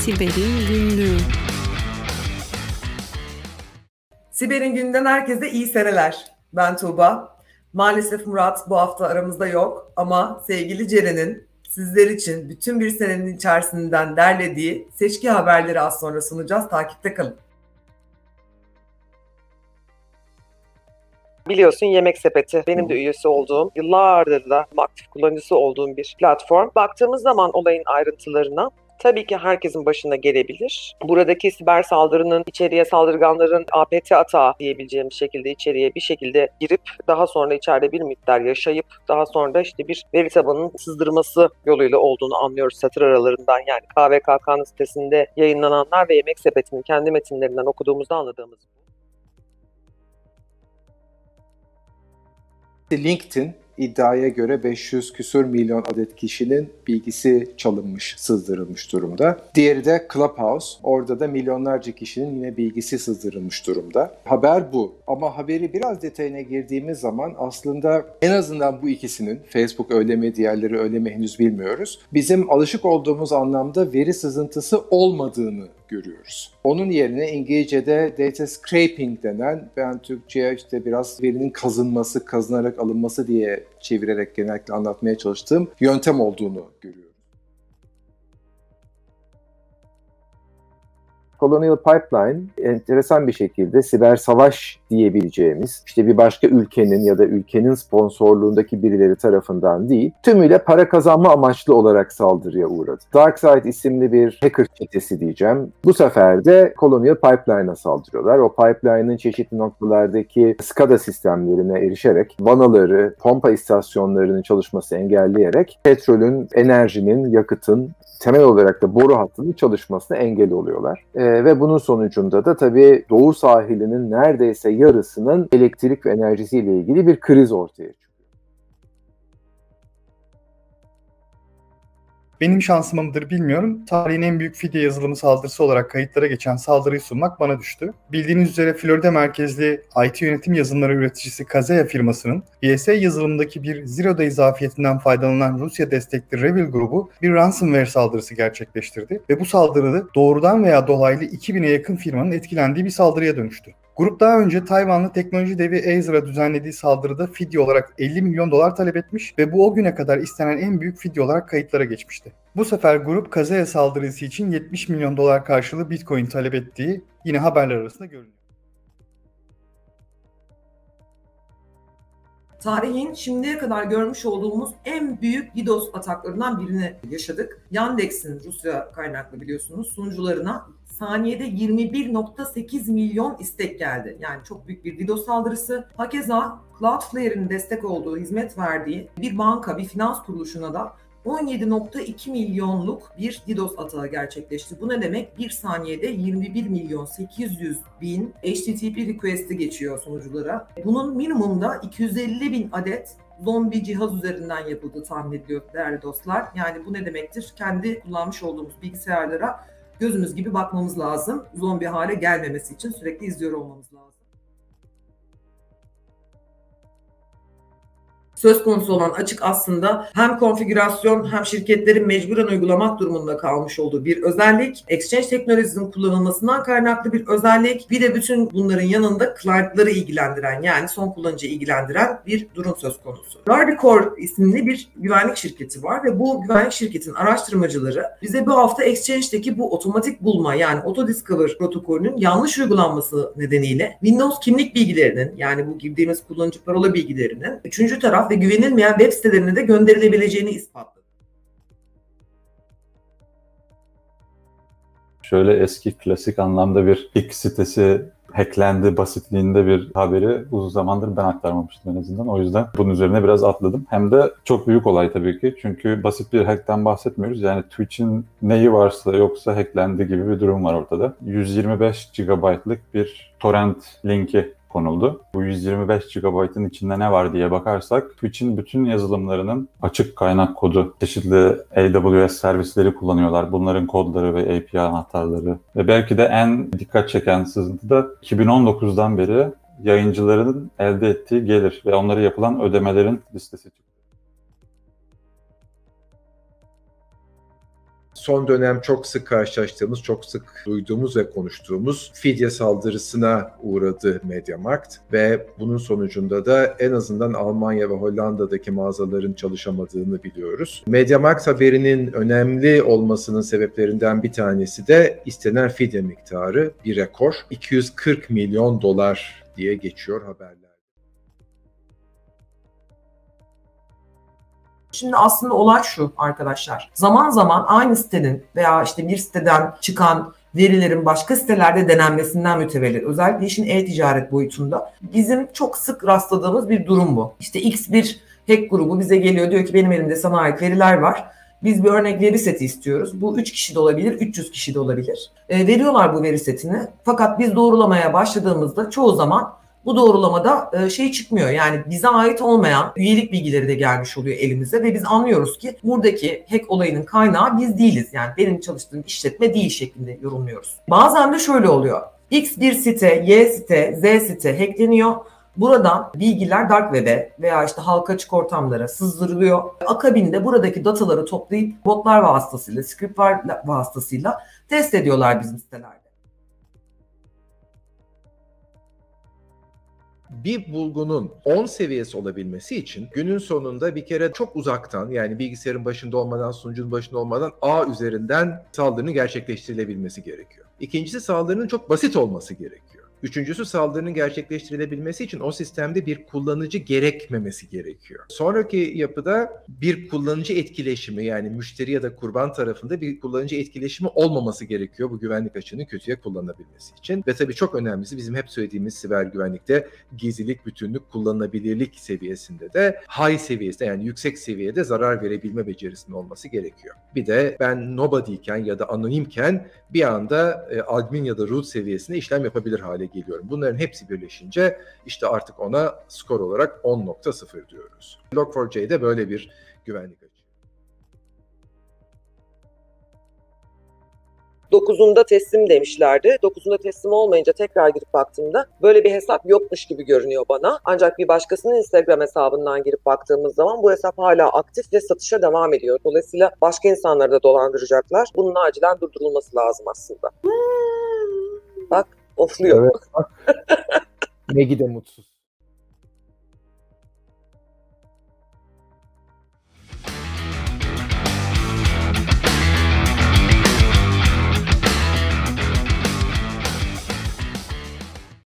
Siber'in Günlüğü Siber'in Günü'nden herkese iyi seneler. Ben Tuğba. Maalesef Murat bu hafta aramızda yok ama sevgili Ceren'in sizler için bütün bir senenin içerisinden derlediği seçki haberleri az sonra sunacağız. Takipte kalın. Biliyorsun Yemek Sepeti benim de üyesi olduğum, yıllardır da aktif kullanıcısı olduğum bir platform. Baktığımız zaman olayın ayrıntılarına tabii ki herkesin başına gelebilir. Buradaki siber saldırının içeriye saldırganların APT atağı diyebileceğimiz şekilde içeriye bir şekilde girip daha sonra içeride bir miktar yaşayıp daha sonra da işte bir veri tabanının sızdırması yoluyla olduğunu anlıyoruz satır aralarından. Yani KVKK'nın sitesinde yayınlananlar ve Yemek Sepeti'nin kendi metinlerinden okuduğumuzda anladığımız LinkedIn iddiaya göre 500 küsur milyon adet kişinin bilgisi çalınmış, sızdırılmış durumda. Diğeri de Clubhouse. Orada da milyonlarca kişinin yine bilgisi sızdırılmış durumda. Haber bu. Ama haberi biraz detayına girdiğimiz zaman aslında en azından bu ikisinin, Facebook öyle mi, diğerleri öyle mi henüz bilmiyoruz. Bizim alışık olduğumuz anlamda veri sızıntısı olmadığını görüyoruz. Onun yerine İngilizce'de data scraping denen ben Türkçe'ye işte biraz verinin kazınması, kazınarak alınması diye çevirerek genellikle anlatmaya çalıştığım yöntem olduğunu görüyoruz. Colonial Pipeline enteresan bir şekilde siber savaş diyebileceğimiz işte bir başka ülkenin ya da ülkenin sponsorluğundaki birileri tarafından değil tümüyle para kazanma amaçlı olarak saldırıya uğradı. DarkSide isimli bir hacker çetesi diyeceğim. Bu sefer de Colonial Pipeline'a saldırıyorlar. O pipeline'ın çeşitli noktalardaki SCADA sistemlerine erişerek vanaları, pompa istasyonlarının çalışması engelleyerek petrolün, enerjinin, yakıtın temel olarak da boru hattının çalışmasına engel oluyorlar. E, ve bunun sonucunda da tabii Doğu sahilinin neredeyse yarısının elektrik ve enerjisiyle ilgili bir kriz ortaya çıkıyor. Benim şansıma mıdır bilmiyorum. Tarihin en büyük fidye yazılımı saldırısı olarak kayıtlara geçen saldırıyı sunmak bana düştü. Bildiğiniz üzere Florida merkezli IT yönetim yazılımları üreticisi Kaseya firmasının BSA yazılımındaki bir Zero Day zafiyetinden faydalanan Rusya destekli Revil grubu bir ransomware saldırısı gerçekleştirdi ve bu saldırı doğrudan veya dolaylı 2000'e yakın firmanın etkilendiği bir saldırıya dönüştü. Grup daha önce Tayvanlı teknoloji devi Acer'a düzenlediği saldırıda fidye olarak 50 milyon dolar talep etmiş ve bu o güne kadar istenen en büyük fidye olarak kayıtlara geçmişti. Bu sefer grup Kazeya saldırısı için 70 milyon dolar karşılığı Bitcoin talep ettiği yine haberler arasında görünüyor. Tarihin şimdiye kadar görmüş olduğumuz en büyük DDoS ataklarından birini yaşadık. Yandex'in Rusya kaynaklı biliyorsunuz sunucularına saniyede 21.8 milyon istek geldi. Yani çok büyük bir DDoS saldırısı. Hakeza Cloudflare'in destek olduğu, hizmet verdiği bir banka, bir finans kuruluşuna da 17.2 milyonluk bir DDoS atağı gerçekleşti. Bu ne demek? Bir saniyede 21 milyon 800 bin HTTP request'i geçiyor sunuculara. Bunun minimumda 250 bin adet zombi cihaz üzerinden yapıldığı tahmin ediliyor değerli dostlar. Yani bu ne demektir? Kendi kullanmış olduğumuz bilgisayarlara gözümüz gibi bakmamız lazım. Zombi hale gelmemesi için sürekli izliyor olmamız lazım. Söz konusu olan açık aslında hem konfigürasyon hem şirketlerin mecburen uygulamak durumunda kalmış olduğu bir özellik. Exchange teknolojisinin kullanılmasından kaynaklı bir özellik. Bir de bütün bunların yanında client'ları ilgilendiren yani son kullanıcıyı ilgilendiren bir durum söz konusu. Guardicore isimli bir güvenlik şirketi var ve bu güvenlik şirketin araştırmacıları bize bu hafta Exchange'deki bu otomatik bulma yani Auto Discover protokolünün yanlış uygulanması nedeniyle Windows kimlik bilgilerinin yani bu girdiğimiz kullanıcı parola bilgilerinin üçüncü taraf ve güvenilmeyen web sitelerine de gönderilebileceğini ispatladı. Şöyle eski klasik anlamda bir X sitesi hacklendi basitliğinde bir haberi uzun zamandır ben aktarmamıştım en azından. O yüzden bunun üzerine biraz atladım. Hem de çok büyük olay tabii ki. Çünkü basit bir hackten bahsetmiyoruz. Yani Twitch'in neyi varsa yoksa hacklendi gibi bir durum var ortada. 125 GB'lık bir torrent linki konuldu. Bu 125 GB'ın içinde ne var diye bakarsak Twitch'in bütün yazılımlarının açık kaynak kodu, çeşitli AWS servisleri kullanıyorlar. Bunların kodları ve API anahtarları ve belki de en dikkat çeken sızıntı da 2019'dan beri yayıncıların elde ettiği gelir ve onlara yapılan ödemelerin listesi çıktı. Son dönem çok sık karşılaştığımız, çok sık duyduğumuz ve konuştuğumuz fidye saldırısına uğradı MediaMarkt ve bunun sonucunda da en azından Almanya ve Hollanda'daki mağazaların çalışamadığını biliyoruz. MediaMarkt haberinin önemli olmasının sebeplerinden bir tanesi de istenen fidye miktarı bir rekor. 240 milyon dolar diye geçiyor haberler. Şimdi aslında olay şu arkadaşlar. Zaman zaman aynı sitenin veya işte bir siteden çıkan verilerin başka sitelerde denenmesinden mütevellit. Özellikle işin e-ticaret boyutunda bizim çok sık rastladığımız bir durum bu. İşte X bir hack grubu bize geliyor diyor ki benim elimde sana ait veriler var. Biz bir örnek veri seti istiyoruz. Bu 3 kişi de olabilir, 300 kişi de olabilir. E, veriyorlar bu veri setini. Fakat biz doğrulamaya başladığımızda çoğu zaman bu doğrulamada e, şey çıkmıyor. Yani bize ait olmayan üyelik bilgileri de gelmiş oluyor elimize ve biz anlıyoruz ki buradaki hack olayının kaynağı biz değiliz. Yani benim çalıştığım işletme değil şeklinde yorumluyoruz. Bazen de şöyle oluyor. X bir site, Y site, Z site hackleniyor. Buradan bilgiler dark web'e veya işte halka açık ortamlara sızdırılıyor. Akabinde buradaki dataları toplayıp botlar vasıtasıyla, scriptler vasıtasıyla test ediyorlar bizim sitelerde. Bir bulgunun 10 seviyesi olabilmesi için günün sonunda bir kere çok uzaktan yani bilgisayarın başında olmadan, sunucunun başında olmadan ağ üzerinden saldırının gerçekleştirilebilmesi gerekiyor. İkincisi saldırının çok basit olması gerekiyor. Üçüncüsü saldırının gerçekleştirilebilmesi için o sistemde bir kullanıcı gerekmemesi gerekiyor. Sonraki yapıda bir kullanıcı etkileşimi yani müşteri ya da kurban tarafında bir kullanıcı etkileşimi olmaması gerekiyor bu güvenlik açığının kötüye kullanılabilmesi için. Ve tabii çok önemlisi bizim hep söylediğimiz siber güvenlikte gizlilik, bütünlük, kullanılabilirlik seviyesinde de high seviyesinde yani yüksek seviyede zarar verebilme becerisinin olması gerekiyor. Bir de ben nobody'ken ya da anonimken bir anda e, admin ya da root seviyesinde işlem yapabilir hale geliyorum. Bunların hepsi birleşince işte artık ona skor olarak 10.0 diyoruz. Log4j böyle bir güvenlik açığı. 9'unda teslim demişlerdi. 9'unda teslim olmayınca tekrar girip baktığımda böyle bir hesap yokmuş gibi görünüyor bana. Ancak bir başkasının Instagram hesabından girip baktığımız zaman bu hesap hala aktif ve satışa devam ediyor. Dolayısıyla başka insanları da dolandıracaklar. Bunun acilen durdurulması lazım aslında. Bak ofluyor. Evet. Megi de mutsuz.